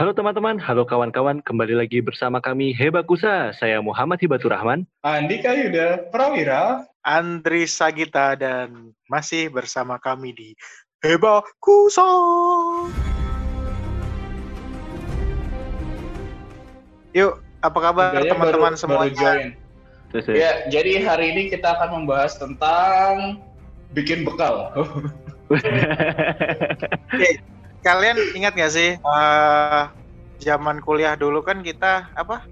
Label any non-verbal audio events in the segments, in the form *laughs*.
Halo teman-teman, halo kawan-kawan, kembali lagi bersama kami Hebakusa. Saya Muhammad Hibatur Rahman. Andika Yuda Prawira. Andri Sagita dan masih bersama kami di Hebakusa. Yuk, apa kabar teman-teman baru- baru semuanya? ya. Ya, jadi hari ini kita akan membahas tentang bikin bekal. *laughs* Kalian ingat gak sih eh, zaman kuliah dulu kan kita apa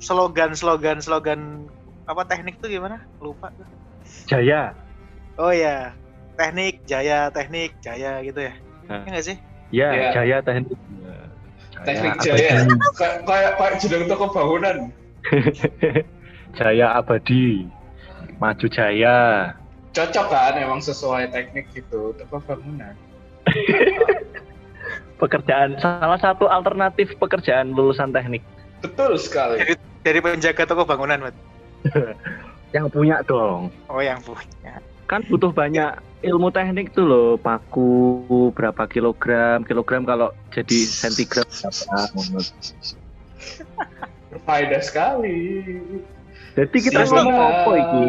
slogan slogan slogan apa teknik tuh gimana? Lupa. tuh. Jaya. Oh ya, teknik jaya teknik jaya gitu ya. Nah. Iya nggak sih? Ya, Ya. Jaya teknik. Teknik abadi. jaya. *laughs* Kayak kayak kayak jeneng toko bangunan. *laughs* Jaya abadi. Maju Jaya. Cocok kan emang sesuai teknik gitu toko bangunan. *laughs* Pekerjaan salah satu alternatif pekerjaan lulusan teknik Betul sekali. Dari, dari penjaga toko bangunan, Mat. *laughs* yang punya dong. Oh yang punya. Kan butuh banyak ilmu teknik tuh loh, paku berapa kilogram, kilogram kalau jadi sentigrad berapa. Berfaedah sekali. Jadi kita ngomong apa iki?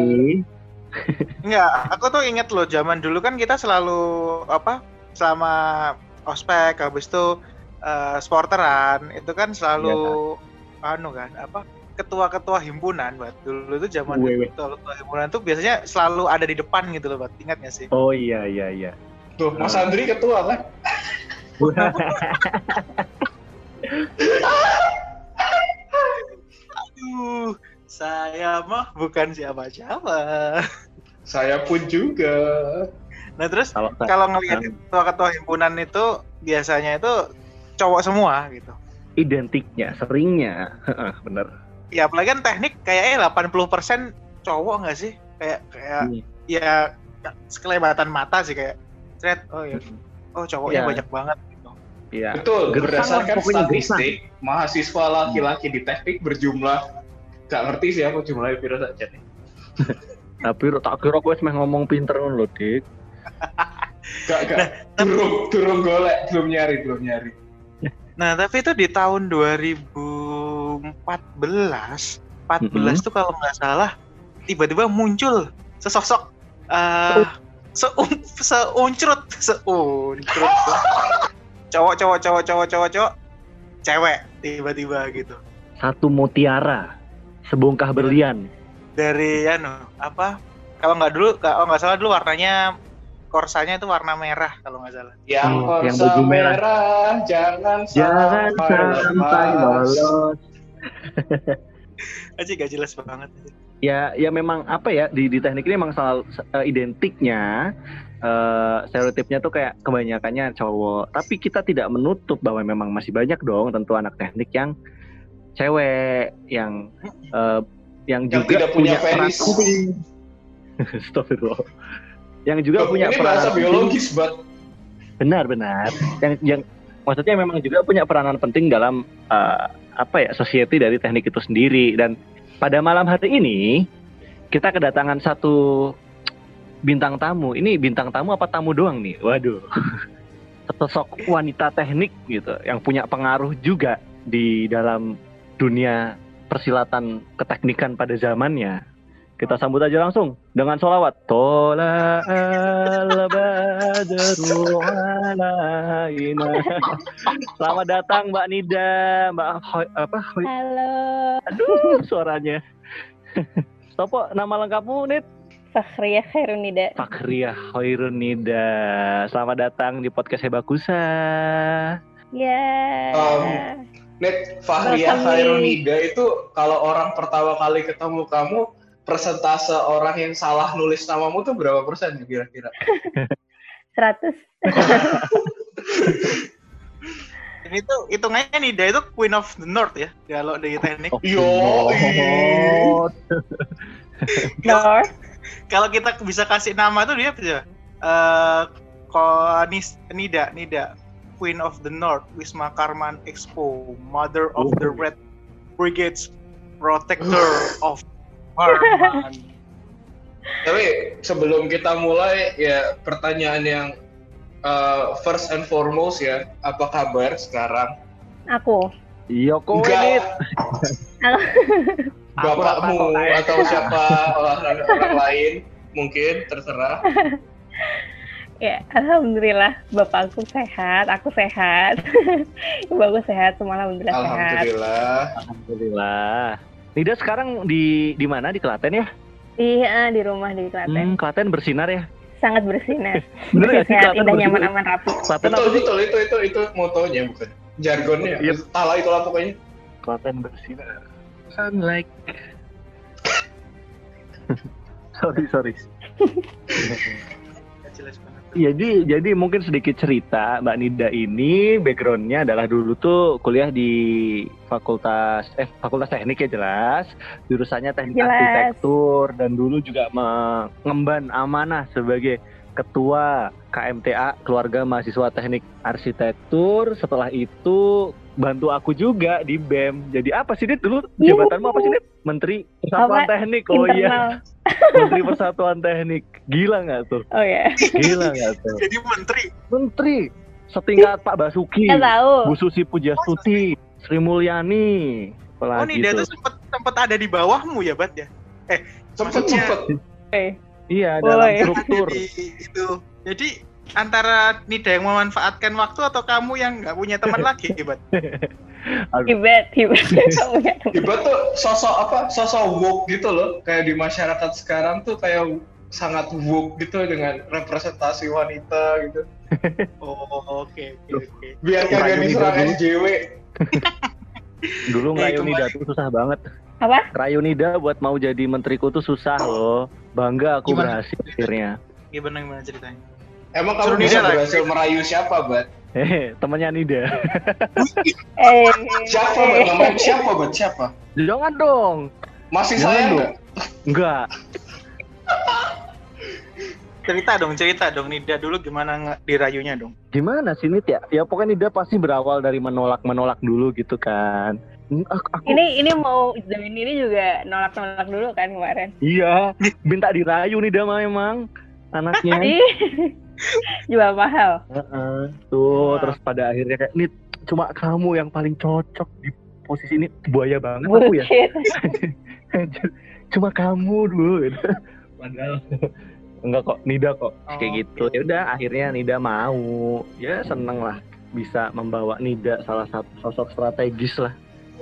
Enggak, aku tuh inget loh zaman dulu kan kita selalu apa selama ospek habis itu eh, sporteran itu kan selalu anu kan apa ketua-ketua himpunan buat dulu itu zaman Wewe. ketua-ketua himpunan tuh biasanya selalu ada di depan gitu loh buat ingat gak sih? Oh iya iya iya. Tuh, Mas Andri ketua kan? Aduh, saya mah bukan siapa-siapa. Saya pun juga. Nah terus Kalau kalau ngelihat ketua-ketua himpunan itu biasanya itu cowok semua gitu. identiknya, seringnya, Heeh, bener. Ya apalagi kan teknik kayaknya 80% cowok nggak sih? Kayak kayak Iya. ya sekelebatan mata sih kayak thread oh ya oh cowoknya Iya. banyak banget gitu. Iya. Betul, Gersang berdasarkan pokoknya gersang. statistik, mahasiswa laki-laki di teknik berjumlah gak ngerti sih apa jumlahnya pira saja nih. *laughs* Tapi tak kira kowe wis meh ngomong pinter ngono lho, Dik. Gak, gak, durung, durung golek, belum nyari, belum nyari. Nah tapi itu di tahun 2014 14 Mm-mm. tuh kalau nggak salah tiba-tiba muncul sesosok eh seum seuncrut seuncrut cowok cowok cowok cowok cowok cowok cewek tiba-tiba gitu Satu mutiara, sebongkah berlian. dari anu apa kalau nggak dulu kalau nggak salah dulu warnanya korsanya itu warna merah kalau nggak salah Yang Hmm, korsa yang baju merah. merah, jangan Jangan sampai lolos. aja gak jelas banget Ya, ya memang apa ya di, di teknik ini memang selalu eh, identiknya eh stereotipnya tuh kayak kebanyakannya cowok. Tapi kita tidak menutup bahwa memang masih banyak dong tentu anak teknik yang cewek yang eh, yang, Yang juga tidak punya peran penis. *laughs* penting. Astagfirullah. Yang juga Tuh, punya ini peran bahasa penting. biologis, buat Benar-benar. Yang yang maksudnya memang juga punya peranan penting dalam eh, apa ya society dari teknik itu sendiri dan pada malam hari ini kita kedatangan satu bintang tamu. Ini bintang tamu apa tamu doang nih? Waduh. *laughs* Sosok wanita teknik gitu yang punya pengaruh juga di dalam dunia persilatan keteknikan pada zamannya. Kita sambut aja langsung dengan sholawat. Tola al badru alaina. Selamat datang Mbak Nida, Mbak Hoy, apa Hoy, Halo, aduh suaranya. Topo nama lengkapmu Nid? Fakhriya Khairunida. Fakriah Hoirun Nida. Selamat datang di podcast Hebakusa. Ya. Um, Net Fahria Welcome, Khairunida itu kalau orang pertama kali ketemu kamu persentase orang yang salah nulis namamu tuh berapa persen ya kira-kira? 100. ini tuh hitungannya Nida itu Queen of the North ya kalau di teknik Oh, Yo. *laughs* North. kalau kita bisa kasih nama tuh dia bisa eh Konis Nida Nida Queen of the North Wisma Karman Expo Mother of the Oh. Red Brigades Protector *laughs* of Karman *laughs* Tapi sebelum kita mulai ya pertanyaan yang uh, first and foremost ya, apa kabar sekarang? Aku. Iya. Nit. *laughs* Aku Bapakmu kok, atau siapa orang, orang lain mungkin terserah. *laughs* Ya, alhamdulillah bapakku sehat, aku sehat. Ibu aku sehat, semua alhamdulillah, sehat. Alhamdulillah. Alhamdulillah. Nida sekarang di di mana di Klaten ya? Iya, di rumah di Klaten. Hmm, Klaten bersinar ya. Sangat bersinar. *laughs* Bener Klaten indah, bersinar? nyaman, aman, rapi. Klaten Betul apa sih? betul itu itu itu motonya bukan jargonnya. Iya. Salah itulah pokoknya. Klaten bersinar. Sunlight. *laughs* sorry sorry. *laughs* Jelas banget. Jadi jadi mungkin sedikit cerita Mbak Nida ini backgroundnya adalah dulu tuh kuliah di fakultas eh fakultas teknik ya jelas jurusannya teknik Jelas. arsitektur dan dulu juga mengemban amanah sebagai ketua KMTA keluarga mahasiswa teknik arsitektur setelah itu bantu aku juga di BEM jadi apa sih Nid dulu Yuhu. jabatanmu apa sih Nid Menteri Persatuan Apa? Teknik oh iya Internal. *laughs* Menteri Persatuan Teknik gila nggak tuh Oh ya, Gila nggak tuh? Jadi menteri. Menteri setingkat Pak Basuki, nggak tahu. Bu Susi Pujastuti, Sri Mulyani, Oh, apalagi Nida tuh. tuh sempet sempet ada di bawahmu ya, Bat ya? Cepet Maksudnya- cepet. Eh, Iya Oh, dalam iya. struktur. *laughs* Jadi itu. Jadi antara Nida yang memanfaatkan waktu atau kamu yang nggak punya teman *laughs* lagi, Bat? Tibet, Tibet. Kamu ya. Iba tuh sosok apa? Sosok woke gitu loh. Kayak di masyarakat sekarang tuh kayak sangat woke gitu dengan representasi wanita gitu. *laughs* Oh, oke oke oke. Biar kagak Rayu diserang. SJW. *laughs* Dulu ngerayu kembali. Nida tuh susah banget. Apa? Ngerayu Nida buat mau jadi menteriku tuh susah loh. Bangga aku Gimana? berhasil akhirnya. Gimana gimana ceritanya? Emang Suruh kamu bisa Nida berhasil merayu siapa, Bat? Hehe, temannya Nida. Eh, *laughs* Siapa, Bat? Namanya siapa, Bat? Siapa? Jangan dong. Masih Jangan sayang dong. nggak? Enggak. *laughs* Cerita dong, cerita dong Nida dulu gimana dirayunya dong. Gimana sih Nid ya? Ya pokoknya Nida pasti berawal dari menolak-menolak dulu gitu kan. Hmm, Aku, aku ini ini mau join ini juga nolak-nolak dulu kan kemarin. Iya, minta dirayu nih Dama emang anaknya. *laughs* Jual mahal. Heeh. Tuh, Wah. terus pada akhirnya kayak nih cuma kamu yang paling cocok di posisi ini buaya banget aku ya. Bullshit. *laughs* cuma kamu dulu gitu. Padahal enggak kok Nida kok Oh, kayak gitu. Ya udah akhirnya Nida mau. Ya seneng lah bisa membawa Nida salah satu sosok strategis lah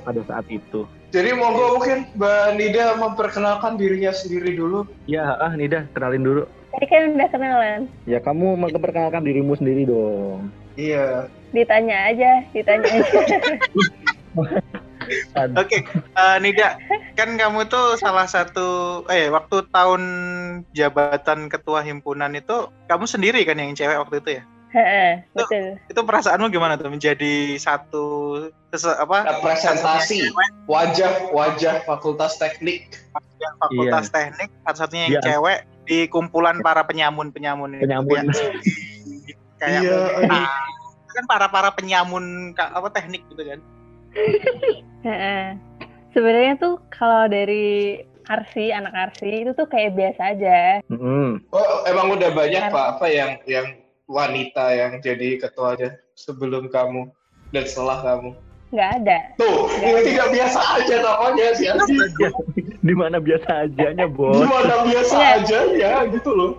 pada saat itu. Jadi monggo mungkin Mbak Nida memperkenalkan dirinya sendiri dulu. Ya, ah Nida kenalin dulu. Tadi kan udah kenalan. Ya kamu memperkenalkan dirimu sendiri dong. Iya. Ditanya aja, ditanya aja. Aduh. *laughs* Oke, eh, Nida, kan kamu tuh salah satu eh waktu tahun jabatan ketua himpunan itu kamu sendiri kan yang cewek waktu itu ya? Heeh, betul. Itu perasaanmu gimana tuh menjadi satu apa Representasi. Wajah wajah Fakultas Teknik. yang fakultas teknik satu-satunya yang Iya. cewek di kumpulan para penyamun-penyamun itu. Penyamun. Ya. *laughs* kayak Iya, nah, itu kan para para penyamun apa teknik gitu kan *laughs* Heeh. Sebenarnya tuh kalau dari Arsi, anak Arsi itu tuh kayak biasa aja. Mm-mm. Oh, emang udah banyak Kan. Pak apa yang yang wanita yang jadi ketuanya sebelum kamu dan setelah kamu. Nggak ada. Tuh, Nggak ini ada. tidak biasa aja namanya si Adi. *laughs* Di mana biasa ajanya, Bos? Gimana biasa Iya. aja ya gitu loh.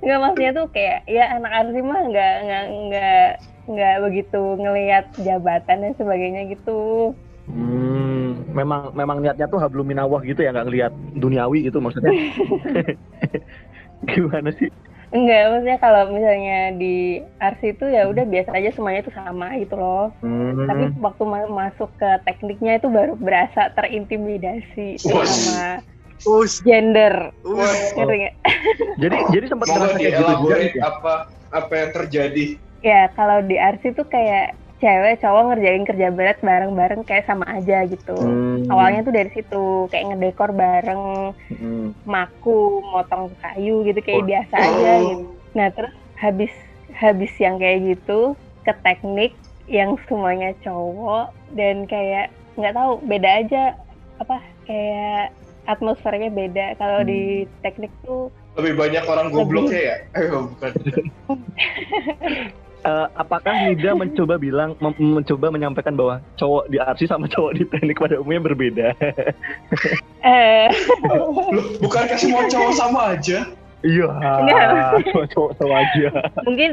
Nggak maksudnya tuh kayak ya anak Arsi mah nggak nggak nggak nggak begitu ngelihat jabatan dan sebagainya gitu. Hmm, memang memang niatnya tuh hablum minawah gitu ya, nggak ngelihat duniawi gitu maksudnya. *laughs* *laughs* Gimana sih? Enggak, maksudnya kalau misalnya di Arsi itu ya udah biasa aja semuanya itu sama gitu loh. Hmm, Tapi waktu ma- masuk ke tekniknya itu baru berasa terintimidasi sama us gender. Ngerti nggak? *laughs* jadi jadi sempat ngerasa kayak gitu juga ya? apa apa yang terjadi. Ya kalau di Arsi tuh kayak cewek cowok ngerjain kerja berat bareng-bareng kayak sama aja gitu. Hmm, Awalnya tuh dari situ kayak ngedekor bareng, hmm. maku, motong kayu gitu kayak Oh. biasa aja Oh. gitu. Nah terus habis habis yang kayak gitu ke teknik yang semuanya cowok dan kayak nggak tahu beda aja apa kayak atmosfernya beda. Kalau Hmm. di teknik tuh Lebih banyak orang gobloknya ya? Eh bukan. *laughs* eh, apakah Nida *laughs* mencoba bilang mem- mencoba menyampaikan bahwa cowok di arsi sama cowok di teknik pada umumnya berbeda? *laughs* Eh, Loh, bukankah semua cowok sama aja? Iya, Enggak. cowok cowok sama aja. mungkin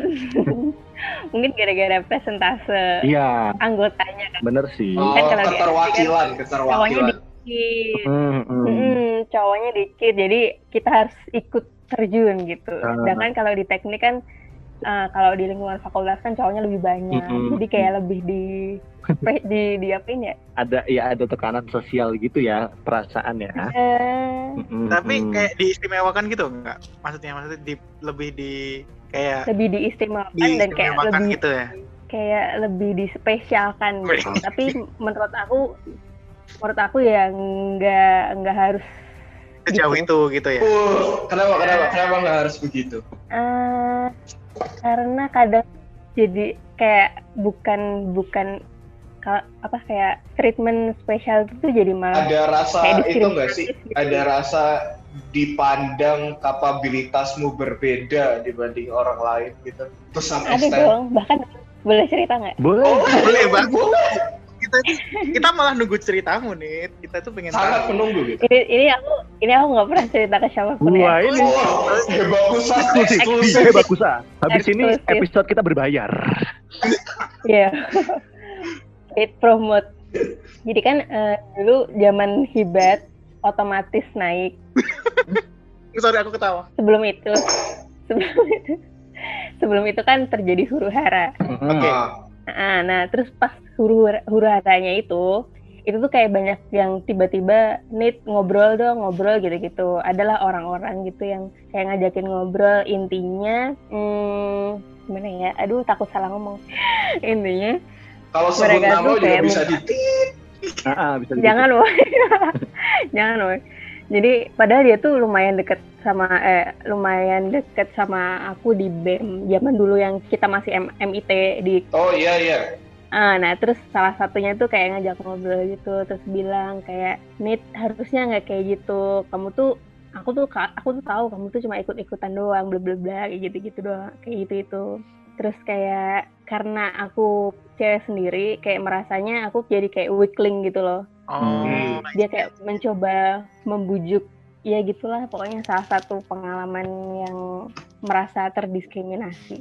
mungkin gara-gara presentase Iya, anggotanya kan bener sih. Oh, Kan kalau di- keterwakilan, cowoknya keterwakilan. dikit Hmm, hmm. Mm-mm, cowoknya dikit jadi kita harus ikut terjun gitu Ah. sedangkan kalau di teknik kan eh, kalau di lingkungan fakultas kan cowoknya lebih banyak Mm-mm. jadi kayak lebih di *laughs* *laughs* di di apa ini ya Ada ya ada tekanan sosial gitu ya perasaan ya. Eh, Hmm, Tapi hmm. kayak diistimewakan gitu enggak? Maksudnya maksudnya di, lebih di kayak lebih diistimewakan dan kayak diistimewakan lebih gitu ya. kayak lebih dispesialkan gitu. Tapi menurut aku menurut aku ya nggak nggak harus Sejauh Gitu. itu gitu ya. Uh, kenapa, kenapa, kenapa nggak harus begitu? Eh, karena kadang jadi kayak bukan bukan ka- apa kayak treatment spesial itu jadi malah Ada rasa kayak itu nggak sih? gitu. Ada rasa dipandang kapabilitasmu berbeda dibanding orang lain gitu. Some ada extent. dong bahkan boleh cerita nggak boleh. Oh, Boleh bang. *laughs* Kita *laughs* kita malah nunggu ceritamu nih. Kita tuh pengen Sangat tahu. menunggu gitu. ini ini aku ini aku nggak pernah cerita ke siapa pun Wah ya ini Oh, bagus eksklusif, bagus. Habis ini episode kita berbayar. Iya. *laughs* Paid promote. Jadi kan eh, dulu zaman hibat otomatis naik. *laughs* Sorry aku ketawa. Sebelum itu sebelum itu sebelum itu kan terjadi huru hara. Oke. Ah, Nah, nah, terus pas huru huru haranya itu itu tuh kayak banyak yang tiba-tiba need ngobrol dong ngobrol gitu-gitu. Adalah orang-orang gitu yang kayak ngajakin ngobrol. Intinya hmm, gimana ya? Aduh takut salah ngomong. *laughs* Intinya Kalau sebut nama tuh juga kayak bisa minta- di Ah, bisa jangan woy. *laughs* Jangan woy jadi padahal dia tuh lumayan deket sama eh lumayan deket sama aku di bem zaman dulu yang kita masih M- MIT di Oh iya iya. Ah, nah terus salah satunya tuh kayak ngajak ngobrol gitu, terus bilang kayak, Nit harusnya nggak kayak gitu, kamu tuh, aku tuh, aku tuh tahu kamu tuh cuma ikut-ikutan doang, bla bla bla, kayak gitu-gitu doang, kayak gitu itu. Terus kayak karena aku cewek sendiri, kayak merasanya aku jadi kayak weakling gitu loh. Oh. Hmm. Dia kayak mencoba membujuk, ya gitulah pokoknya salah satu pengalaman yang merasa terdiskriminasi.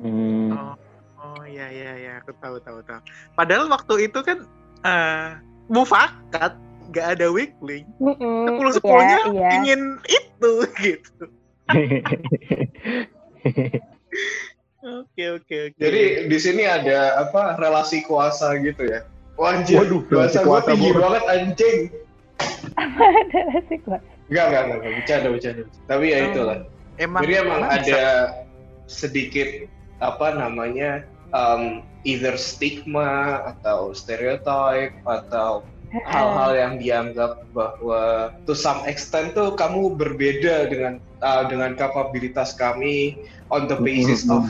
Hmm. Oh, oh iya iya iya, aku tahu tahu tahu. Padahal waktu itu kan eh mufakat nggak ada weekly. Mm-mm, Sepuluh iya, sepuluhnya iya. ingin itu *laughs* gitu. *laughs* Oke oke oke. Jadi di sini ada apa relasi kuasa gitu ya. Wah, anjir, Waduh, bahasa gue tinggi banget. banget anjing. Ada sih gua. Enggak, enggak, enggak, enggak, bercanda, bercanda. Tapi ya Oh, itulah. emang Jadi emang emang ada sedikit apa namanya um, either stigma atau stereotype atau hal-hal yang dianggap bahwa to some extent tuh kamu berbeda dengan uh, dengan kapabilitas kami on the basis of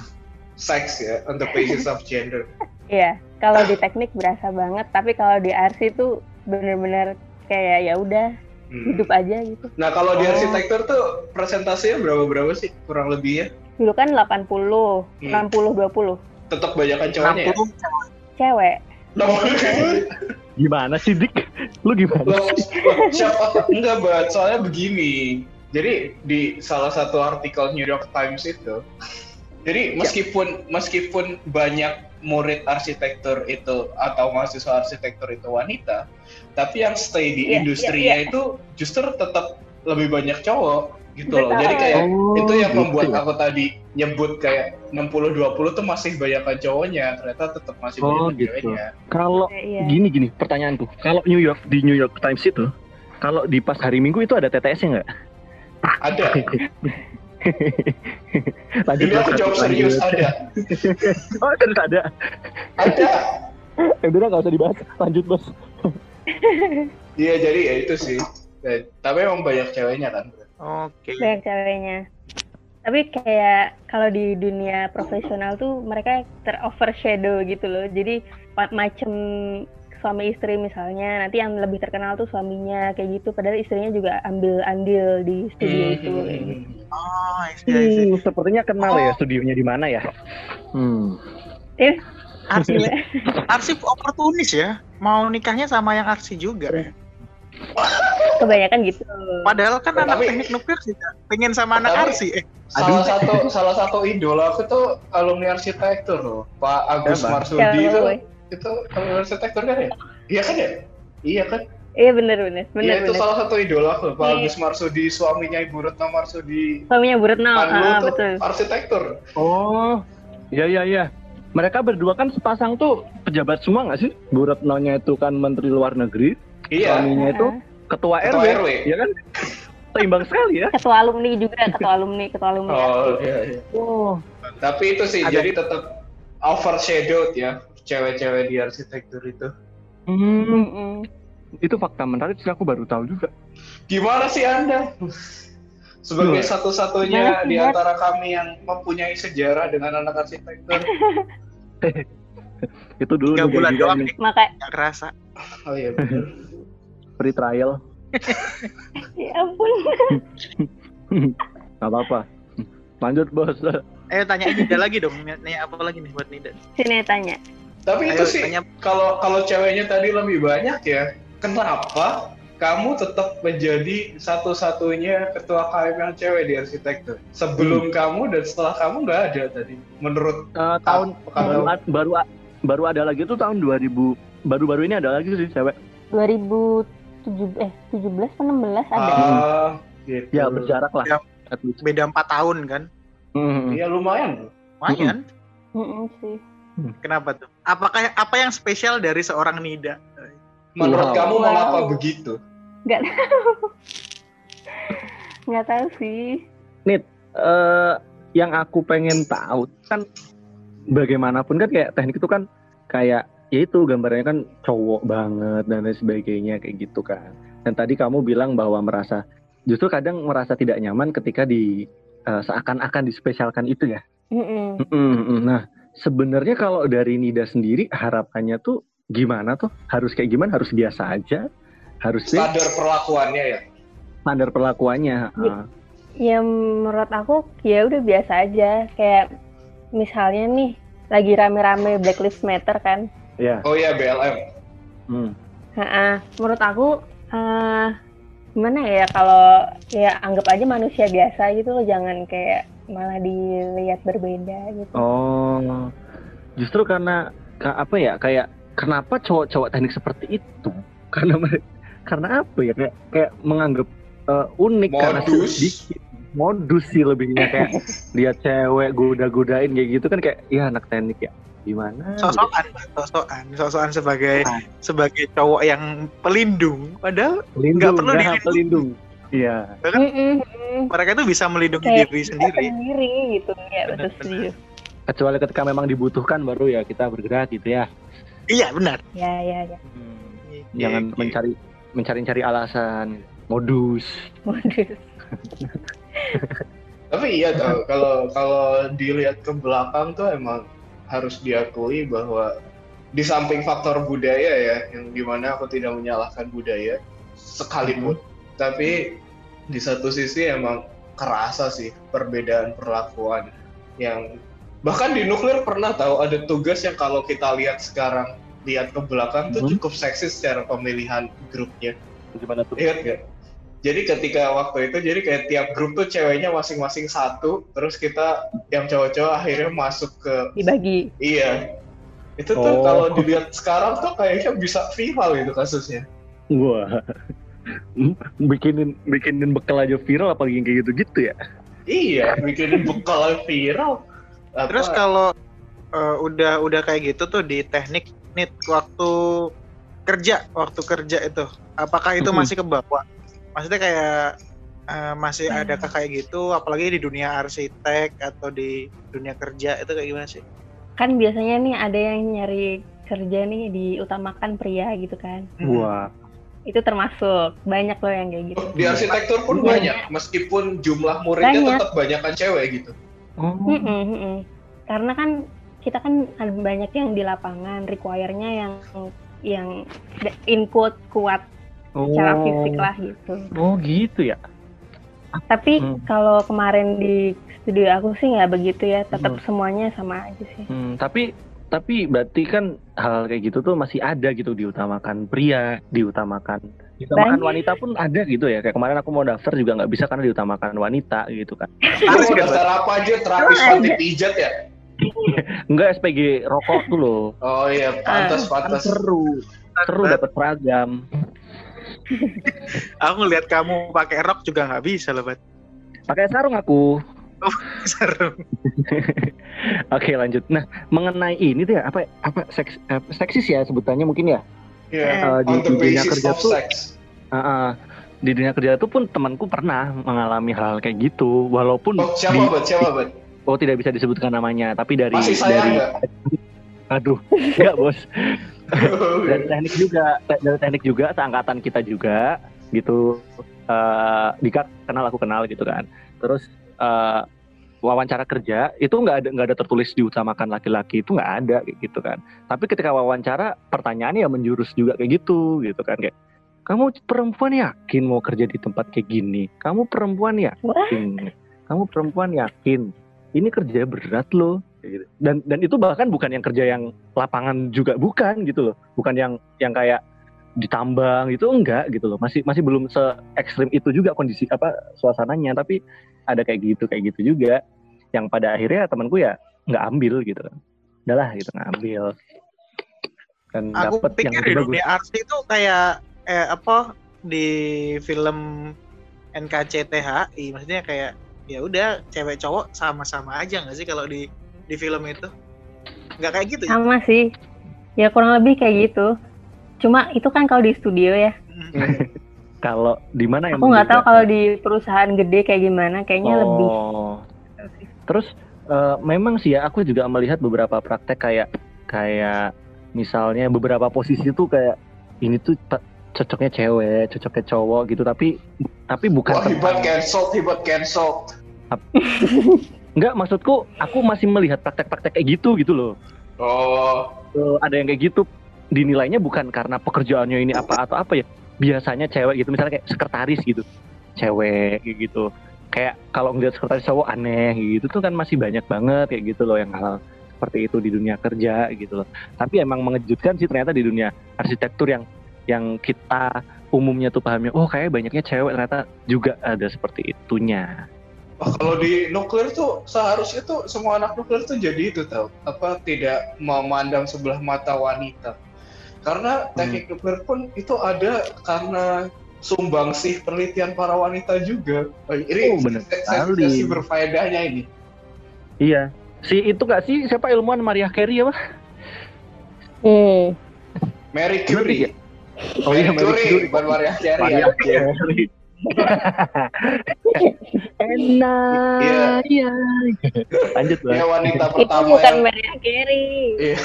sex ya, on the basis of gender. Iya, kalau di teknik berasa banget, tapi kalau di RC tuh bener-bener kayak ya udah Hmm. hidup aja gitu. Nah kalau di Oh. arsitektur tuh presentasinya berapa berapa sih kurang lebih ya? Dulu kan 80, Hmm. 60 20 Tetap banyakan cowoknya ya? 60 cewek. Gimana sih Dik? Lu gimana? Loh, loh, siapa enggak buat soalnya begini jadi di salah satu artikel New York Times itu jadi meskipun meskipun banyak murid arsitektur itu atau mahasiswa arsitektur itu wanita tapi yang stay di Iya, industrinya iya, iya. itu justru tetap lebih banyak cowok gitu loh Betul. jadi kayak Oh, itu yang gitu membuat ya? aku tadi nyebut kayak 60-20 tuh masih banyakan cowoknya ternyata tetap masih Oh, banyak gitu. ceweknya Kalau Iya. gini gini pertanyaanku, kalau New York di New York Times itu, kalau di pas hari Minggu itu ada TTS-nya nggak? ada *laughs* *laughs* lanjut ini aku jawab lanjut. serius ada *laughs* Oh, kan ada. ada *laughs* Eh, udah nggak usah dibahas. Lanjut bos. Iya jadi ya itu sih. Dan- tapi emang banyak ceweknya kan. Oke. Banyak ceweknya. Tapi kayak kalau di dunia profesional tuh mereka ter-overshadow gitu loh. Jadi ma- macem suami istri misalnya, nanti yang lebih terkenal tuh suaminya kayak gitu. Padahal istrinya juga ambil andil di studio itu. Hmm. kayak gitu. Oh, I see, I see. Hmm, sepertinya kenal ya studionya di mana ya. Hmm. Eh, Arsi, gimana? Arsi oportunis ya. Mau nikahnya sama yang Arsi juga. kebanyakan gitu. Padahal kan anak Tapi- teknik nuklir juga pengen sama anak Arsi. Eh, Salah satu salah satu idola aku tuh alumni arsitektur loh, Pak Agus? Marsudi itu? Itu alumni arsitektur kan ya? Iya kan ya? Iya kan? Iya bener bener bener Iya itu bener. salah satu idola aku, Pak Iya. Agus Marsudi, suaminya Ibu Retno Marsudi. Suaminya Bu Retno, Panlu ah, tuh betul. arsitektur. Oh, iya iya iya. Mereka berdua kan sepasang tuh pejabat semua nggak sih? Bu Retno-nya itu kan Menteri Luar Negeri, Iya, suaminya itu Ah. ketua, Ketua RW, RW. ya kan? Seimbang sekali ya. Ketua alumni juga, ketua alumni, ketua alumni. Oh iya iya. Oh, Tapi itu sih Ada- jadi tetap overshadowed ya cewek-cewek di arsitektur itu. hmm, itu fakta menarik sih aku baru tahu juga. Gimana sih Anda? Sebagai Loh. satu-satunya di antara kami yang mempunyai sejarah dengan anak arsitektur. *laughs* Itu dulu tiga bulan doang nih, Maka nggak kerasa. Oh iya benar. *laughs* free trial. *laughs* ya ampun. Gak apa-apa. Lanjut bos. Ayo tanya Nida lagi dong. Nanya apa lagi nih buat Nida? Sini tanya. Tapi Ayo itu sih kalau kalau ceweknya tadi lebih banyak ya, kenapa kamu tetap menjadi satu-satunya ketua KM yang cewek di arsitektur? Sebelum kamu dan setelah kamu nggak ada tadi. Menurut Eh, tahun baru, kamu? baru baru ada lagi tuh tahun 2000 baru-baru ini ada lagi sih cewek 2007 eh 17 atau 16 ada. Ah, gitu. ya berjarak lah Ya. Beda empat tahun kan? Hmm. Iya lumayan. Lumayan. Mm-mm sih. Kenapa tuh? Apakah apa yang spesial dari seorang Nida? Menurut Wow. kamu Wow. mengapa begitu? Nggak tahu. *laughs* Nggak tahu sih. eh yang aku pengen tahu kan bagaimanapun kan kayak teknik itu kan kayak ya itu gambarnya kan cowok banget dan lain sebagainya kayak gitu kan. Dan tadi kamu bilang bahwa merasa justru kadang merasa tidak nyaman ketika di eh, seakan-akan dispesialkan itu ya. Mm-mm. Mm-mm, mm. Nah sebenarnya kalau dari Nida sendiri harapannya tuh gimana tuh? Harus kayak gimana? Harus biasa aja? Harus sih Standar perlakuannya ya. standar perlakuannya. Iya. ah. Ya menurut aku ya udah biasa aja. Kayak misalnya nih lagi rame-rame Black Lives Matter kan. Ya. Oh iya BLM. Hmm. Ha-ha. Menurut aku eh gimana ya kalau ya anggap aja manusia biasa gitu loh, jangan kayak malah dilihat berbeda gitu. Oh, justru karena ka- apa ya kayak kenapa cowok-cowok teknik seperti itu? *laughs* Karena karena apa ya kayak kayak menganggap eh, unik karena Modus. sedikit modus sih lebihnya kayak *laughs* lihat cewek goda-godain kayak gitu kan kayak ya anak teknik ya gimana? Sosokan, sosokan, sosokan sebagai Ah. sebagai cowok yang pelindung. Padahal nggak perlu nah, dilindungi. pelindung. Iya. Mm-mm, mm. mereka tuh bisa melindungi Kayak diri sendiri. sendiri gitu ya betul. Kecuali ketika memang dibutuhkan baru ya kita bergerak gitu ya. Iya benar. Ya ya ya. Jangan Iya, mencari mencari-cari alasan, modus. Modus. *laughs* Tapi iya tau, kalau kalau dilihat ke belakang tuh emang harus diakui bahwa di samping faktor budaya ya, yang di mana aku tidak menyalahkan budaya sekalipun, tapi di satu sisi emang kerasa sih perbedaan perlakuan yang bahkan di nuklir pernah tahu ada tugas yang kalau kita lihat sekarang lihat ke belakang tuh Hmm. cukup seksis secara pemilihan grupnya. Gimana tuh? Ingat gak? Jadi ketika waktu itu, jadi kayak tiap grup tuh ceweknya masing-masing satu, terus kita yang cowok-cowok akhirnya masuk ke Dibagi. iya. Itu tuh Oh. kalau dilihat sekarang tuh kayaknya bisa viral gitu kasusnya. Wah. Bikinin bikinin bekal aja viral apalagi yang kayak gitu-gitu ya. Iya, bikinin bekal viral. Apa- Terus kalau eh, udah udah kayak gitu tuh di teknik nih waktu kerja waktu kerja itu apakah itu Mhm. masih ke bawah? Maksudnya kayak eh, masih ada kayak gitu apalagi di dunia arsitek atau di dunia kerja itu kayak gimana sih? Kan biasanya nih ada yang nyari kerja nih diutamakan pria gitu kan. Hmm. Wah. Itu termasuk banyak loh yang kayak gitu. di arsitektur pun Iya. banyak, meskipun jumlah muridnya Banyak. tetap banyakan cewek gitu. Oh. Mm-mm, mm-mm. Karena kan kita kan ada banyak yang di lapangan require-nya yang yang input kuat secara fisik lah gitu. Oh gitu ya. Tapi Hmm. kalau kemarin di studio aku sih nggak begitu ya, tetap Hmm. semuanya sama aja sih. Hmm, tapi tapi berarti kan hal kayak gitu tuh masih ada gitu diutamakan pria, diutamakan diutamakan Banyak. wanita pun ada gitu ya. Kayak kemarin aku mau daftar juga nggak bisa karena diutamakan wanita gitu kan. *laughs* Mau daftar apa aja terapis panti pijat ya? *laughs* Enggak SPG rokok tuh loh. Oh iya, pantas Kan pantas. seru. Seru dapat seragam. *laughs* Aku ngeliat kamu pakai rok juga nggak bisa loh, Bat. Pakai sarung aku. *laughs* Seru. *laughs* Oke lanjut. Nah mengenai ini tuh ya apa apa seks, apa, seksis ya sebutannya mungkin ya. Iya, Eh, di- on the di dunia basis kerja of tuh- sex. Ah, ah. di dunia kerja itu pun temanku pernah mengalami hal kayak gitu. Walaupun Oh, siapa di, buat siapa oh tidak bisa disebutkan namanya, tapi dari Masih sayang dari nggak? aduh enggak bos *laughs* dari teknik juga dari teknik juga seangkatan kita juga gitu eh Dika kenal aku kenal gitu kan terus eh, wawancara kerja itu nggak ada nggak ada tertulis diutamakan laki-laki itu nggak ada kayak gitu kan. Tapi ketika wawancara pertanyaannya ya menjurus juga kayak gitu gitu kan kayak kamu perempuan yakin mau kerja di tempat kayak gini? Kamu perempuan yakin? Kamu perempuan yakin? Ini kerja berat loh. Gitu. dan dan itu bahkan bukan yang kerja yang lapangan juga bukan gitu loh. Bukan yang yang kayak ditambang gitu enggak gitu loh. Masih masih belum se ekstrim itu juga kondisi apa suasananya. Tapi ada kayak gitu kayak gitu juga. Yang pada akhirnya temanku ya nggak ambil gitu kan udahlah gitu nggak ambil. Dan Aku dapet yang pikir lebih di bagus. dunia arts itu kayak eh, apa di film NKCTHI, maksudnya kayak ya udah cewek cowok sama-sama aja nggak sih kalau di di film itu? Nggak kayak gitu ya? sama sih. Ya kurang lebih kayak gitu cuma itu kan kalau di studio ya *laughs* kalau di mana yang aku nggak tahu kalau di perusahaan gede kayak gimana kayaknya lebih Oh. Terus eh, memang sih ya aku juga melihat beberapa praktek kayak kayak misalnya beberapa posisi tuh kayak ini tuh cocoknya cewek, cocoknya cowok gitu tapi tapi bukan Wah hebat cancel, hebat cancel. *laughs* Enggak, maksudku aku masih melihat praktek-praktek kayak gitu gitu loh. Oh, Eh, ada yang kayak gitu dinilainya bukan karena pekerjaannya ini apa atau apa ya. Biasanya cewek gitu misalnya kayak sekretaris gitu. Cewek gitu. Kayak kalau ngeliat sekretaris cowok aneh gitu tuh kan masih banyak banget kayak gitu loh yang hal seperti itu di dunia kerja gitu loh. Tapi emang mengejutkan sih ternyata di dunia arsitektur yang yang kita umumnya tuh pahamnya oh kayak banyaknya cewek ternyata juga ada seperti itunya. Oh, kalau di nuklir tuh seharusnya tuh semua anak nuklir tuh jadi itu tau apa tidak memandang sebelah mata wanita karena teknik nuklir pun itu ada karena sumbangsih penelitian para wanita juga Oh, ini Oh, bener se- sekali. sesi berfaedahnya ini Iya. Si itu gak sih siapa ilmuwan Maria Carey apa? hmm. Mary Curie ya? Oh iya, Mary Curie bukan Maria Carey Maria ya. Carey. *laughs* Enak. Iya. Iya. Lanjut lah. Dia wanita itu pertama bukan yang Maria Carey Iya.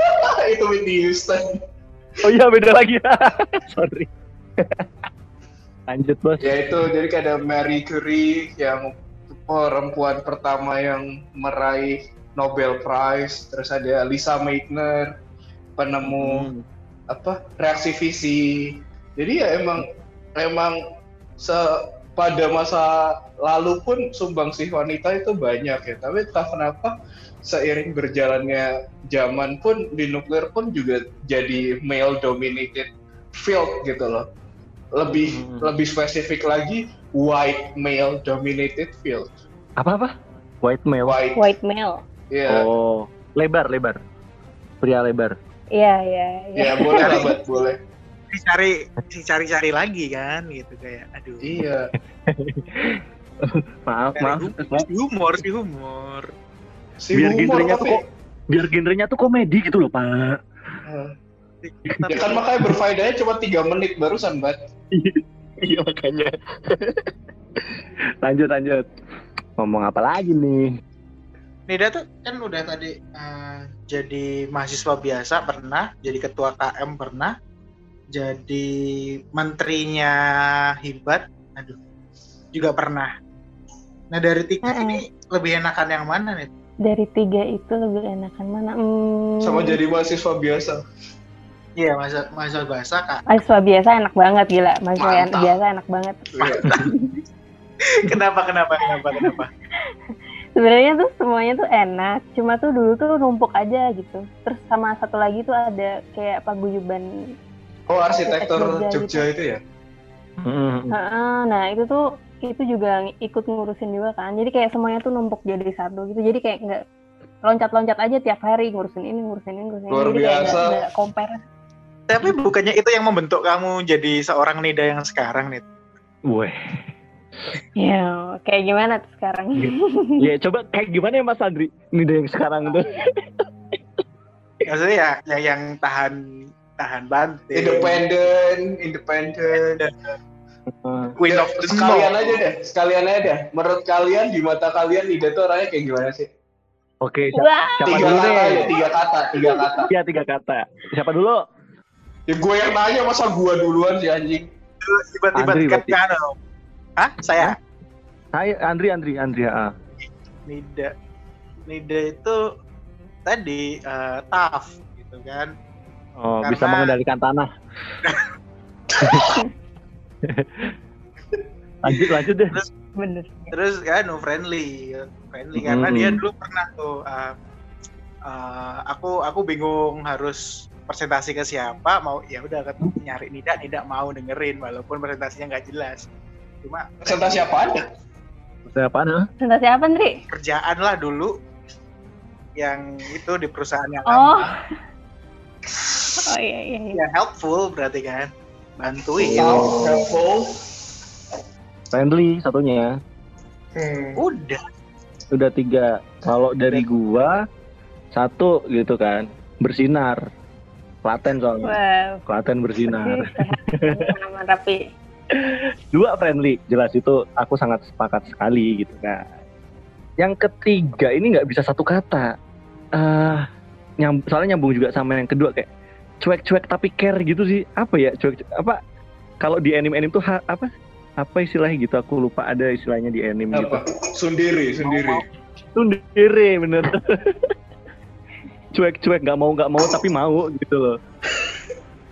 *laughs* itu Whitney Houston Oh iya beda lagi. *laughs* Sorry. Lanjut bos. ya itu jadi kayak ada Mary Curie yang perempuan pertama yang meraih Nobel Prize terus ada Lisa Meitner penemu Hmm. apa reaksi fisi jadi ya emang emang se pada masa lalu pun sumbangsih wanita itu banyak ya tapi entah kenapa seiring berjalannya zaman pun di nuklir pun juga jadi male dominated field gitu loh lebih Hmm. lebih spesifik lagi white male dominated field Apa apa? White male. white white male ya Oh, lebar lebar. Pria lebar. iya iya iya ya boleh lah Bat, boleh *laughs* Dicari dicari-cari lagi kan gitu kayak aduh. iya *laughs* Maaf Cari maaf. humor, maaf. si humor, si humor. Si Biar genrenya tuh kok biar genrenya tuh komedi gitu loh pak. Tapi *laughs* ya kan makanya berfaedahnya cuma tiga menit barusan Bat *laughs* Iya makanya. *laughs* lanjut lanjut. Ngomong apa lagi nih? Nida tuh kan udah tadi eh, jadi mahasiswa biasa pernah, jadi ketua KM pernah, jadi menterinya Hibat, aduh, juga pernah. Nah dari tiga ini lebih enakan yang mana nih? Dari tiga itu lebih enakan mana hmm, sama jadi mahasiswa biasa Iya, masa mahasiswa bahasa kak. mahasiswa biasa enak banget gila mahasiswa Mantap. biasa enak banget Iya. *laughs* kenapa, kenapa, kenapa, kenapa? sebenarnya tuh semuanya tuh enak cuma tuh dulu tuh numpuk aja gitu terus sama satu lagi tuh ada kayak paguyuban Oh arsitektur Jogja Jogja itu ya? Mm. Heeh, nah itu tuh itu juga ikut ngurusin juga kan jadi kayak semuanya tuh numpuk jadi satu gitu jadi kayak nggak loncat-loncat aja tiap hari ngurusin ini ngurusin ini ngurusin ini Luar jadi kayak biasa. nggak- nggak compare Tapi bukannya itu yang membentuk kamu jadi seorang Nida yang sekarang nih? Weh. ya kayak gimana tuh sekarang Ya coba kayak gimana ya Mas Andri? Ini deh yang sekarang tuh. *laughs* Maksudnya ya, ya yang tahan tahan banting. Independen, independen. Queen Ya, of the sekalian Snow. aja deh, sekalian aja deh. Menurut kalian di mata kalian Nida tuh orangnya kayak gimana sih? Oke, siapa, siapa tiga dulu kata deh? ya, tiga kata, tiga kata. Ya tiga kata. Siapa dulu? Ya gue yang nanya masa gue duluan sih anjing. Tiba-tiba Andri kan kan. Hah? Saya? Hai Andri Andri Andri ah. Nida. Nida itu tadi eh, tough gitu kan. Oh, Karena- bisa mengendalikan tanah. *laughs* *laughs* lanjut lanjut deh. bener Terus kan no friendly, friendly karena Hmm. dia dulu pernah tuh eh, eh, aku aku bingung harus presentasi ke siapa mau ya udah kan nyari Nida Nida mau dengerin walaupun presentasinya nggak jelas cuma Presentasi ya? Siapa ah? presentasi apa Ndri? kerjaan lah dulu yang itu di perusahaan yang oh lama. *laughs* oh iya iya, iya. ya helpful berarti kan bantuin helpful. Friendly satunya. Hmm. udah Udah tiga. Kalau dari gua satu gitu kan. Bersinar. Klaten soalnya. wow Klaten bersinar. aman rapi *laughs* Dua friendly. Jelas itu aku sangat sepakat sekali gitu kan. Yang ketiga ini nggak bisa satu kata. eh nyam, soalnya nyambung juga sama yang kedua kayak cuek-cuek tapi care gitu sih. Apa ya cuek apa? Kalau di anime-anime tuh ha- apa? Apa istilahnya gitu? Aku lupa ada istilahnya di anime gitu. Apa? Sendiri, sendiri. sendiri bener *laughs* cuek-cuek nggak mau nggak mau tapi mau gitu loh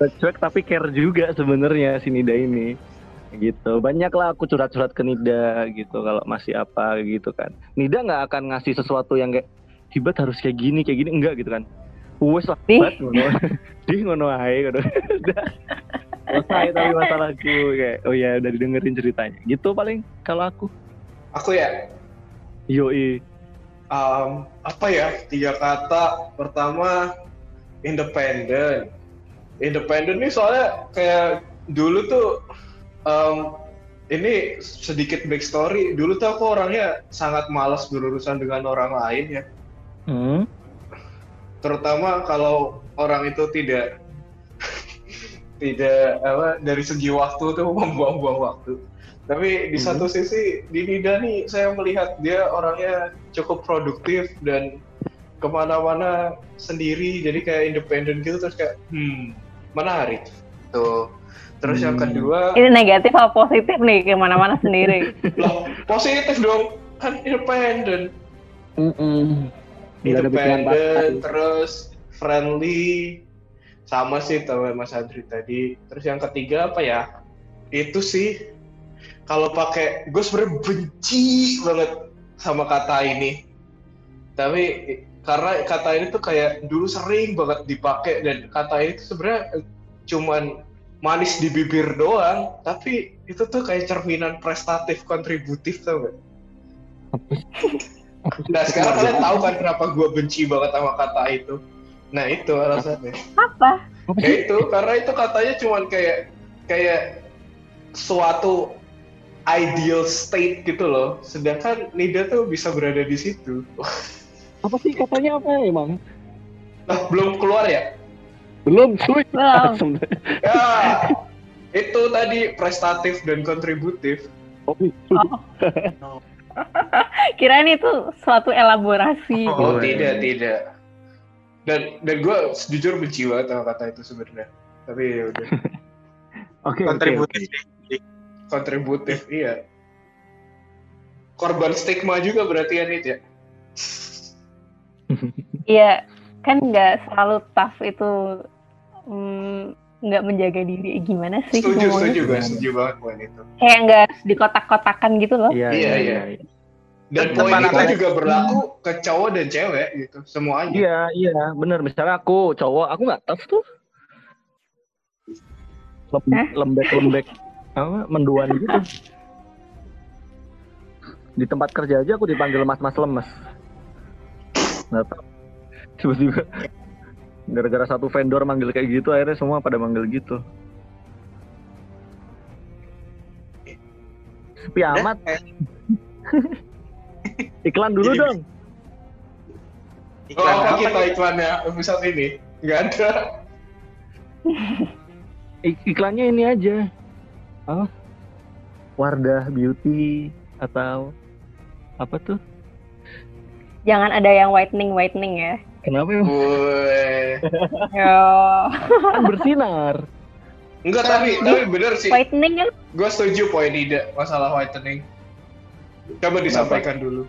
cuek tapi care juga sebenarnya si Nida ini gitu banyak lah aku curhat-curhat ke Nida gitu kalau masih apa gitu kan Nida nggak akan ngasih sesuatu yang kayak hibat harus kayak gini kayak gini enggak gitu kan wes lah Nih. *laughs* di ngono ae ngono. Udah. *laughs* selesai tapi masalahku kayak oh ya udah didengerin ceritanya. Gitu paling kalau aku. Aku ya, yoi. Um, apa ya? Tiga kata. Pertama independen independen nih soalnya kayak dulu tuh um, ini sedikit backstory. Dulu tuh aku orangnya sangat malas berurusan dengan orang lain ya. Hmm. Terutama kalau orang itu tidak tidak apa dari segi waktu tuh membuang-buang waktu. Tapi di Hmm. satu sisi di Nida nih saya melihat dia orangnya cukup produktif dan ke mana-mana sendiri jadi kayak independen gitu terus kayak hmm menarik. Tuh. Terus yang Hmm. kedua ini negatif apa positif nih ke mana-mana sendiri? *laughs* Positif dong kan independen independen terus friendly sama sih sama Mas Adri tadi. Terus yang ketiga apa ya? Itu sih kalau pakai gue sebenarnya benci banget sama kata ini. Tapi karena kata ini tuh kayak dulu sering banget dipakai dan kata ini tuh sebenarnya cuman manis di bibir doang. Tapi itu tuh kayak cerminan prestatif kontributif tau gak? *laughs* Nah sekarang kalian tahu kan kenapa gue benci banget sama kata itu. Nah itu alasannya. apa Ya itu karena itu katanya cuman kayak kayak suatu ideal state gitu loh. Sedangkan Nida tuh bisa berada di situ. Apa sih katanya apa emang? Nah belum keluar ya? Belum, belum *laughs* Ya itu tadi prestatif dan kontributif. Oh, *laughs* *laughs* kirain itu suatu elaborasi Oh, Oh, tidak iya. tidak. Dan dan gue jujur benci banget sama kata itu sebenarnya. Tapi ya udah *laughs* Oke, oke, kontributif sih. kontributif iya. Korban stigma juga berarti ya Nid ya. *laughs* Iya, kan nggak selalu tough itu mm, nggak menjaga diri gimana sih Setuju setuju gue setuju banget buat itu. Kayak nggak di kotak-kotakan gitu loh. Iya, Iya, iya, iya. iya. Dan poin itu anak- juga berlaku ke cowok dan cewek gitu, semuanya. Iya, iya, bener. Misalnya aku cowok, aku nggak tough tuh. Lem- Lembek-lembek, apa, menduan gitu. Di tempat kerja aja aku dipanggil mas-mas lemes. Nggak tahu. Tiba-tiba gara-gara satu vendor manggil kayak gitu, akhirnya semua pada manggil gitu. Sepi amat. eh, *laughs* Iklan dulu Jadi- dong. Oh, iklan apa apa kita iklannya episode ini? Nggak ada. Ik- iklannya ini aja. Apa? Wardah Beauty atau apa tuh? Jangan ada yang whitening whitening ya. Kenapa ya? Woi. Yo, *laughs* Kan bersinar. Enggak tapi tapi bener sih. whitening kan Gue setuju poin Ida masalah whitening. Coba disampaikan dulu.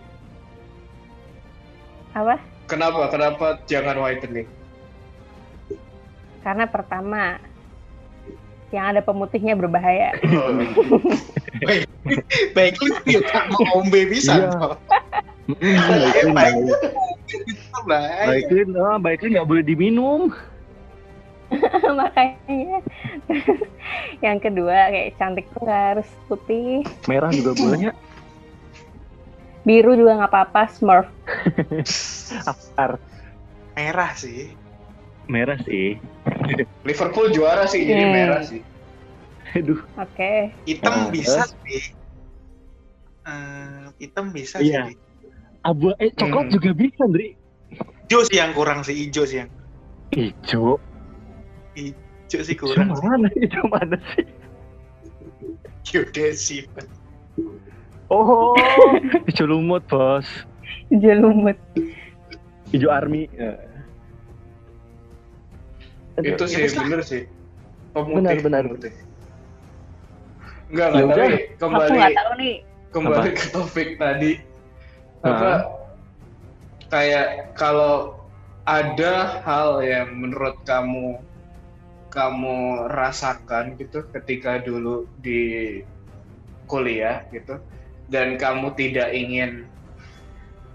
apa? Kenapa? Kenapa jangan whitening? Karena pertama yang ada pemutihnya berbahaya. *laughs* Oh, baik lu ya tak mau ombe bisa Iya. Baiklin, baik. Baiklin, ah, Baiklin nggak boleh diminum. *laughs* Makanya. *laughs* yang kedua kayak cantik tuh harus putih. Merah juga boleh ya. Biru juga nggak apa-apa, Smurf. *laughs* Aftar. merah sih Merah sih. Liverpool juara sih jadi Hmm. merah sih. Aduh. Oke. hitam Oh, bisa terus? sih Eh, hitam bisa Iya. sih Abu eh coklat Hmm. juga bisa, Dri. hijau sih yang kurang sih hijau sih yang Ijo. hijau sih kurang sih mana? *laughs* Ijo mana sih? geodesi Oh, *laughs* ijo lumut, Bos. Hijau lumut. Ijo army. Ya. Itu sih Iya, bener sih. Pemutih, Benar, benar. pemutih. Enggak, Ya enggak, tapi Aku kembali nggak tahu nih. kembali ke topik tadi. Apa kayak kalau ada hal yang menurut kamu kamu rasakan gitu ketika dulu di kuliah gitu dan kamu tidak ingin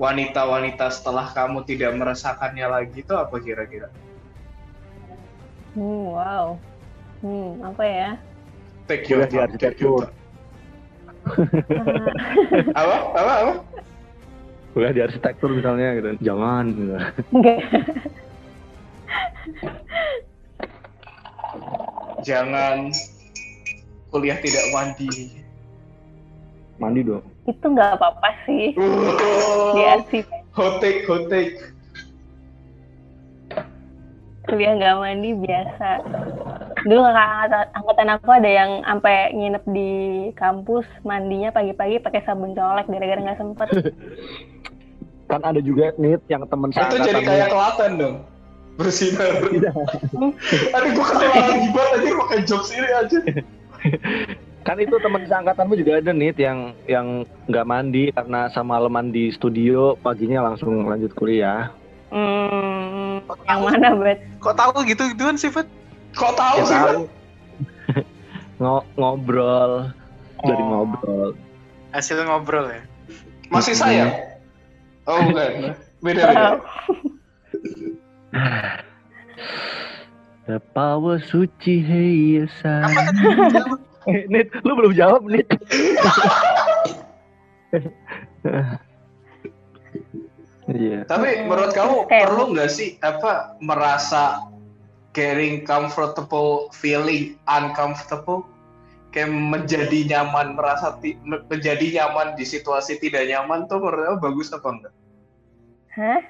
wanita-wanita setelah kamu tidak merasakannya lagi itu apa kira-kira? Hmm, wow. Hmm, apa ya? Take your time, take your arsitektur. time. Apa? Apa? Apa? Kuliah di arsitektur misalnya gitu. Jangan gitu. Enggak. Jangan kuliah tidak mandi. Mandi dong. Itu nggak apa-apa sih. Di Oh, arsip hot take, hot take. kuliah nggak mandi biasa. Dulu kakak angkatan- angkatan aku ada yang sampai nginep di kampus mandinya pagi-pagi pakai sabun colek gara-gara nggak sempet. *laughs* Kan ada juga nih yang temen Itu jadi kayak telaten dong. Bersinar. Tidak. *laughs* Aduh, gua ketularan gibat aja pakai jokes ini aja. *laughs* Kan itu teman seangkatanmu juga ada nih yang yang nggak mandi karena semalaman di studio paginya langsung lanjut kuliah. Hmm, yang mana bet? kok tahu gitu gituan sih Fat? Kok tahu Ya sih? Tahu. *laughs* Ngo- ngobrol dari Oh. ngobrol. hasil ngobrol ya Masih sayang? Oh, *laughs* bukan. Beda beda. The power suci. Eh, *laughs* Nit, lu belum jawab, Nit. Iya. Tapi menurut kamu Kayak- perlu nggak sih apa merasa getting comfortable, feeling uncomfortable, kayak menjadi nyaman, merasa ti- menjadi nyaman di situasi tidak nyaman tuh menurut kamu bagus apa enggak? Hah?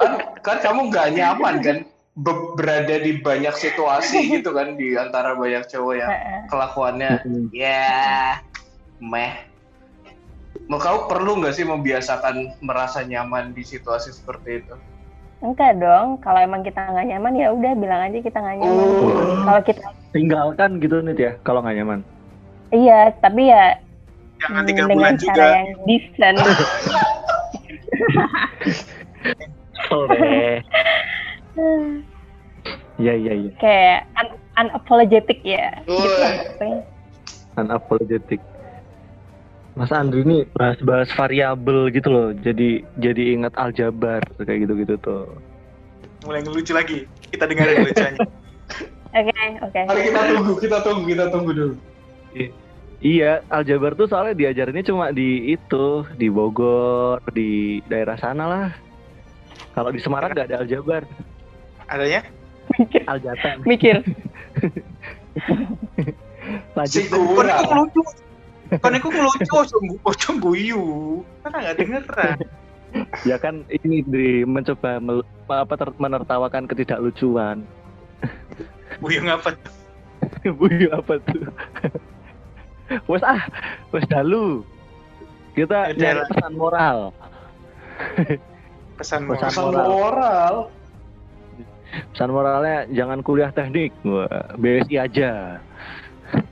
Kan, kan kamu nggak nyaman kan Be- berada di banyak situasi *laughs* gitu kan di antara banyak cowok yang kelakuannya ya meh. Mau kamu perlu nggak sih membiasakan merasa nyaman di situasi seperti itu? Enggak dong. Kalau emang kita nggak nyaman ya udah bilang aja kita nggak nyaman. Oh. Kalau kita Tinggalkan gitu, Nit ya, kalau nggak nyaman. iya, tapi ya jangan tiga dengan bulan cara juga yang decent. *laughs* Oh, *laughs* deh. Iya, iya, iya. kayak un- unapologetic ya. Gitu lah. Unapologetic. Mas Andri ini bahas-bahas variabel gitu loh. Jadi jadi ingat aljabar kayak gitu-gitu tuh. Mulai ngelucu lagi. Kita dengerin lucunya. *laughs* Oke, oke. Mari kita tunggu, kita tunggu, kita tunggu dulu. Iya, aljabar tuh soalnya diajarinnya cuma di itu, di Bogor, di daerah sana lah. Kalau di Semarang nggak ada aljabar, Adanya? Mikir, aljatan. mikir. *laughs* Lanjut. Si Kan aku ngelucu. Kan aku ngelucu, ojo ojo guyu. Kan nggak dengeran. Ya kan ini di mencoba mel- apa ter- menertawakan ketidaklucuan. Guyu ngapa? Buyu *laughs* apa tuh? wes ah, wes dalu. Kita nyari pesan moral. Pesan Pesan moral. Pesan moral. Pesan moralnya jangan kuliah teknik, BSI aja.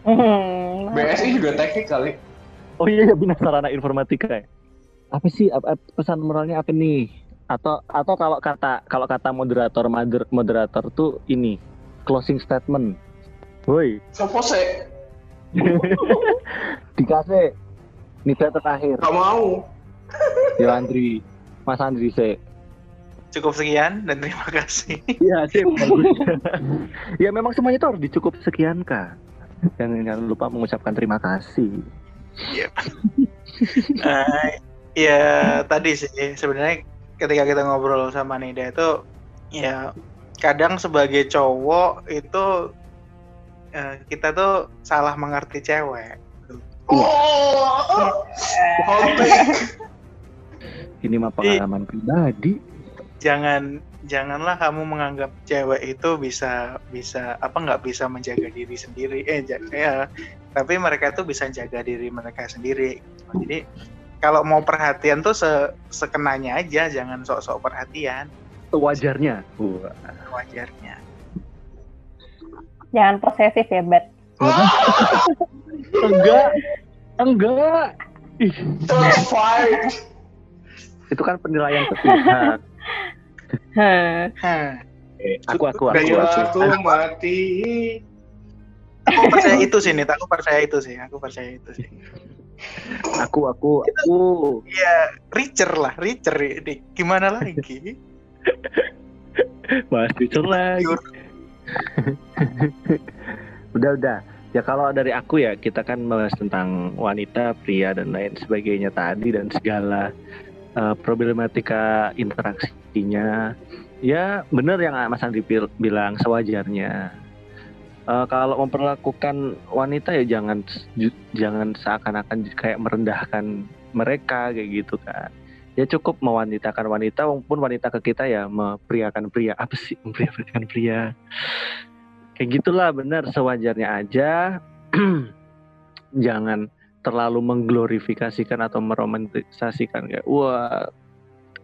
Hmm, BSI juga teknik kali. Oh iya, iya benar sarana informatika ya. Apa sih apa, pesan moralnya apa nih? Atau atau kalau kata kalau kata moderator moder- moderator tuh ini closing statement. Woi, Sopo sih? *laughs* dikasih nida terakhir. Gak mau. Yo Andri, Mas Andri sih. Cukup sekian dan terima kasih. Iya sih bagus. ya memang semuanya itu harus dicukup sekian kak. Jangan, jangan lupa mengucapkan terima kasih. Eh, ya tadi sih sebenarnya ketika kita ngobrol sama Nida itu ya kadang sebagai cowok itu eh, kita tuh salah mengerti cewek. Oh, hot take. Ini mah pengalaman pribadi. Jangan janganlah kamu menganggap cewek itu bisa bisa apa nggak bisa menjaga diri sendiri eh ja- ya tapi mereka tuh bisa jaga diri mereka sendiri jadi kalau mau perhatian tuh se sekenanya aja jangan sok-sok perhatian Sewajarnya. Wah. wajarnya Jangan posesif ya, Bet. *laughs* Enggak. Enggak. Fired. itu kan penilaian sepihak. Hah. Hah. Eh, aku aku aku. Bila aku. aku mati. aku percaya itu sih Nita aku percaya itu sih aku percaya itu sih Aku aku aku. ya richer lah richer ini gimana lagi *laughs* Mas Richard lagi. *laughs* Udah udah. Ya kalau dari aku ya kita kan membahas tentang wanita, pria dan lain sebagainya tadi dan segala eh, problematika interaksinya. Ya benar yang Mas Andri bil- bilang sewajarnya. Eh, kalau memperlakukan wanita ya jangan jangan seakan-akan kayak merendahkan mereka kayak gitu kan. Ya cukup mewanitakan wanita walaupun wanita ke kita ya mempriakan pria. Apa sih mempriakan pria? Kayak gitulah benar sewajarnya aja. *clears throat* jangan terlalu mengglorifikasikan atau meromantisasikan kayak wah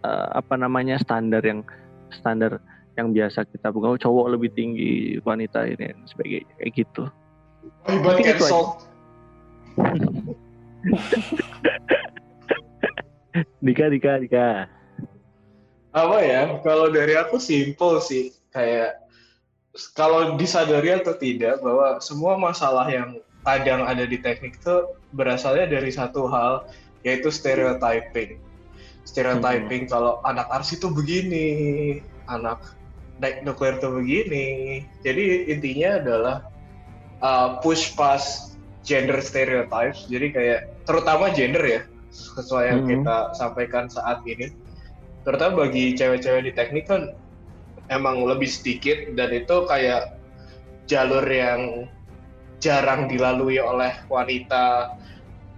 eh, apa namanya standar yang standar yang biasa kita buka oh, cowok lebih tinggi wanita ini dan sebagainya kayak gitu. Cancel. *laughs* Dika Dika Dika. Apa ya? Kalau dari aku simple sih. Kayak kalau disadari atau tidak bahwa semua masalah yang kadang ada di teknik itu berasalnya dari satu hal yaitu stereotyping. Stereotyping kalau anak arsi itu begini, anak naik nuklir itu begini. Jadi intinya adalah uh, push past gender stereotypes. Jadi kayak terutama gender ya, sesuai yang Mhm. kita sampaikan saat ini. Terutama bagi cewek-cewek di teknik kan emang lebih sedikit dan itu kayak jalur yang jarang dilalui oleh wanita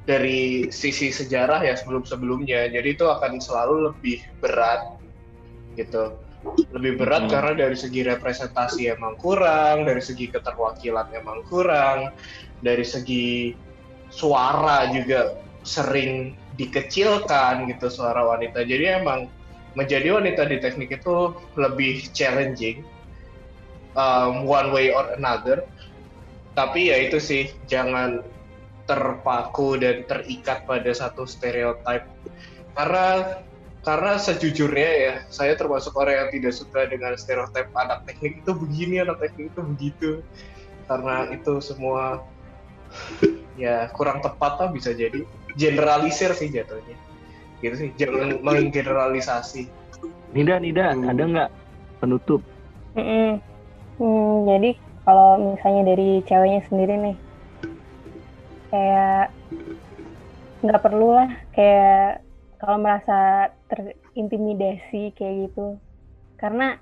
dari sisi sejarah ya sebelum-sebelumnya. Jadi itu akan selalu lebih berat gitu. Lebih berat Hmm. karena dari segi representasi emang kurang, dari segi keterwakilan emang kurang, dari segi suara juga sering dikecilkan gitu suara wanita. Jadi emang menjadi wanita di teknik itu lebih challenging um, one way or another. Tapi ya itu sih jangan terpaku dan terikat pada satu stereotip. Karena karena sejujurnya ya saya termasuk orang yang tidak suka dengan stereotip anak teknik itu begini, anak teknik itu begitu. Karena itu semua ya kurang tepat lah bisa jadi. generalisir sih jatuhnya gitu sih jangan *laughs* menggeneralisasi Nida Nida Hmm. ada nggak penutup Mm-mm. Hmm, jadi kalau misalnya dari ceweknya sendiri nih, kayak nggak perlu lah kayak kalau merasa terintimidasi kayak gitu, karena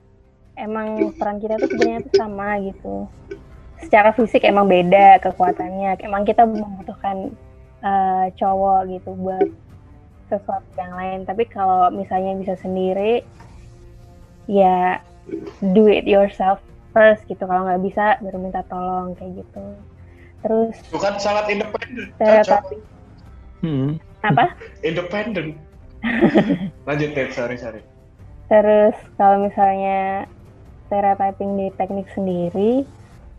emang peran kita tuh sebenarnya tuh sama gitu. Secara fisik emang beda kekuatannya, emang kita membutuhkan eh, cowok gitu buat sesuatu yang lain. Tapi kalau misalnya bisa sendiri, ya do it yourself first gitu kalau nggak bisa baru minta tolong kayak gitu. Terus bukan sangat independen. stereotyping hmm. apa? *laughs* Independen. *laughs* Lanjut Ted sorry sorry. Terus kalau misalnya stereotyping di teknik sendiri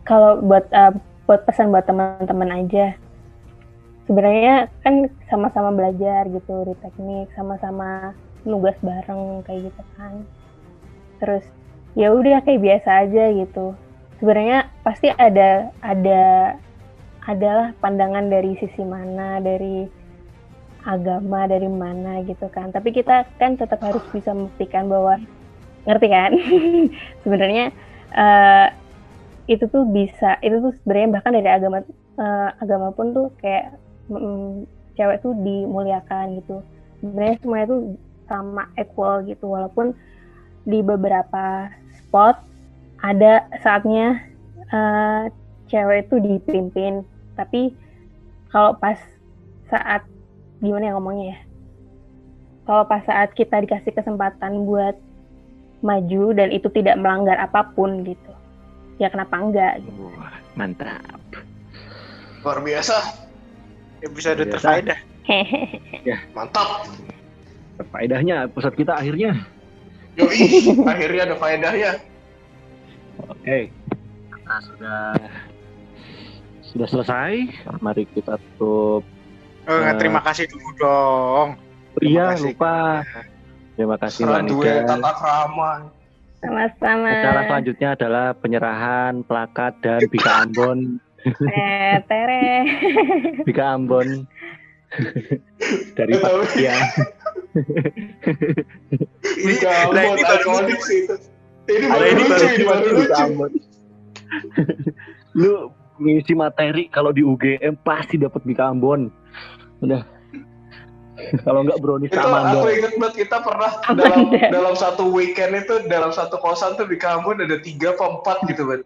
kalau buat eh, buat pesan buat teman-teman aja. Sebenarnya kan sama-sama belajar gitu di teknik sama-sama nugas bareng kayak gitu kan. Terus ya udah kayak biasa aja gitu. Sebenarnya pasti ada ada adalah pandangan dari sisi mana dari agama dari mana gitu kan. Tapi kita kan tetap harus bisa membuktikan bahwa ngerti kan? *laughs* Sebenarnya eh, itu tuh bisa itu tuh sebenarnya bahkan dari agama eh, agama pun tuh kayak mm, cewek tuh dimuliakan gitu. Sebenarnya semuanya tuh sama equal gitu walaupun di beberapa spot ada saatnya eh, cewek itu dipimpin. Tapi kalau pas saat gimana ya ngomongnya ya? Kalau pas saat kita dikasih kesempatan buat maju dan itu tidak melanggar apa pun gitu ya kenapa enggak gitu. Wah, mantap. Luar biasa. Episode terfaedah. *laughs* mantap. Faedahnya pusat kita akhirnya Yoi, akhirnya ada faedahnya Oke, kita sudah sudah selesai. Mari kita tutup. Oh, Eh. terima kasih dulu dong. Iya, kasih. lupa. Terima kasih Mbak serah dua Nika. tata krama sama-sama Acara selanjutnya adalah penyerahan plakat dan Bika Ambon. eh tere Bika Ambon *laughs* dari Pak ya. Ini Nah, ini baru sih itu ini baru ini lucu baru ini baru lucu Ambon. Lu ngisi materi kalau di UGM pasti dapat Bika Ambon. Udah. kalau enggak brownies itu Amanda. aku inget banget kita pernah Amanda. dalam dalam satu weekend itu dalam satu kosan tuh di kampung ada tiga apa empat gitu bet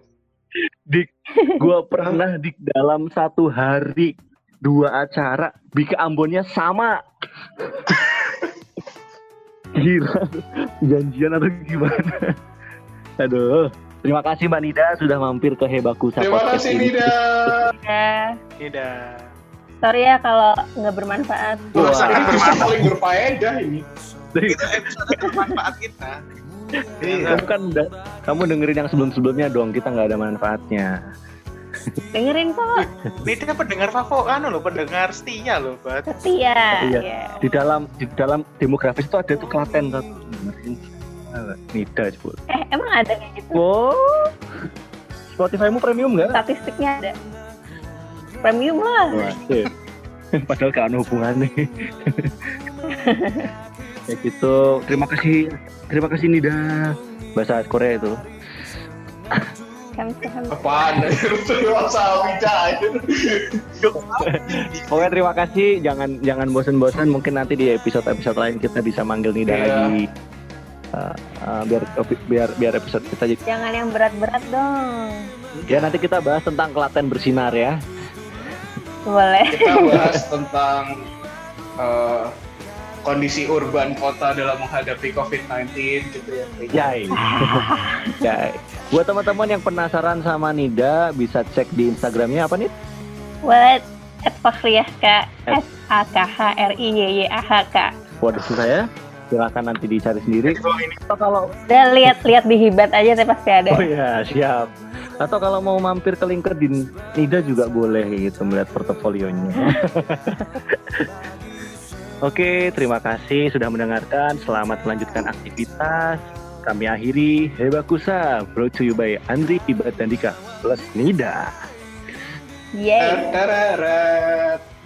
Gua pernah di dalam satu hari dua acara Bika Ambonnya sama. Gila, janjian atau gimana? Aduh, terima kasih Mbak Nida sudah mampir ke Hebakusa terima Podcast kasih ini. Nida ya Tidak. sorry ya kalau nggak bermanfaat Wah. Ini justru paling berfaedah ini Itu episode bermanfaat kita. Kamu kan udah- kamu dengerin yang sebelum-sebelumnya dong, kita nggak ada manfaatnya. Dengerin kok Nida pendengar favo anu loh, pendengar setia loh, Bat. setia Iya. ya Di dalam di dalam demografis itu ada tuh Klaten tuh. Dengerin. Ah, Nida sebut. eh emang ada kayak gitu Wow. Spotify-mu premium nggak? statistiknya ada premium lah Wah. *laughs* Padahal gak ada hubungannya. *laughs* ya gitu. Terima kasih. Terima kasih Nida. Bahasa Korea itu. Kamsahamnida. apaan *laughs* itu wasabi Pokoknya terima kasih. Jangan jangan bosan-bosan. Mungkin nanti di episode-episode lain kita bisa manggil Nida Iya. lagi. Uh, uh, biar biar biar episode kita jadi jangan yang berat-berat dong ya nanti kita bahas tentang Klaten bersinar ya boleh kita bahas tentang eh, kondisi urban kota dalam menghadapi COVID-19 gitu ya. Yay. *laughs* Yay. Buat teman-teman yang penasaran sama Nida bisa cek di Instagramnya apa nih? What? At Fakhriyah K S A K H R I Y Y A H K. Waduh saya. Silakan nanti dicari sendiri. Atau kalau Udah lihat-lihat di hibat aja tapi pasti ada. Oh ya, siap. Atau kalau mau mampir ke LinkedIn Nida juga boleh gitu melihat portofolionya. *laughs* Oke, terima kasih sudah mendengarkan. Selamat melanjutkan aktivitas. Kami akhiri Hebakusa, brought to you by Andri, Ibat, dan Dika, plus Nida. Yeay. Tararat.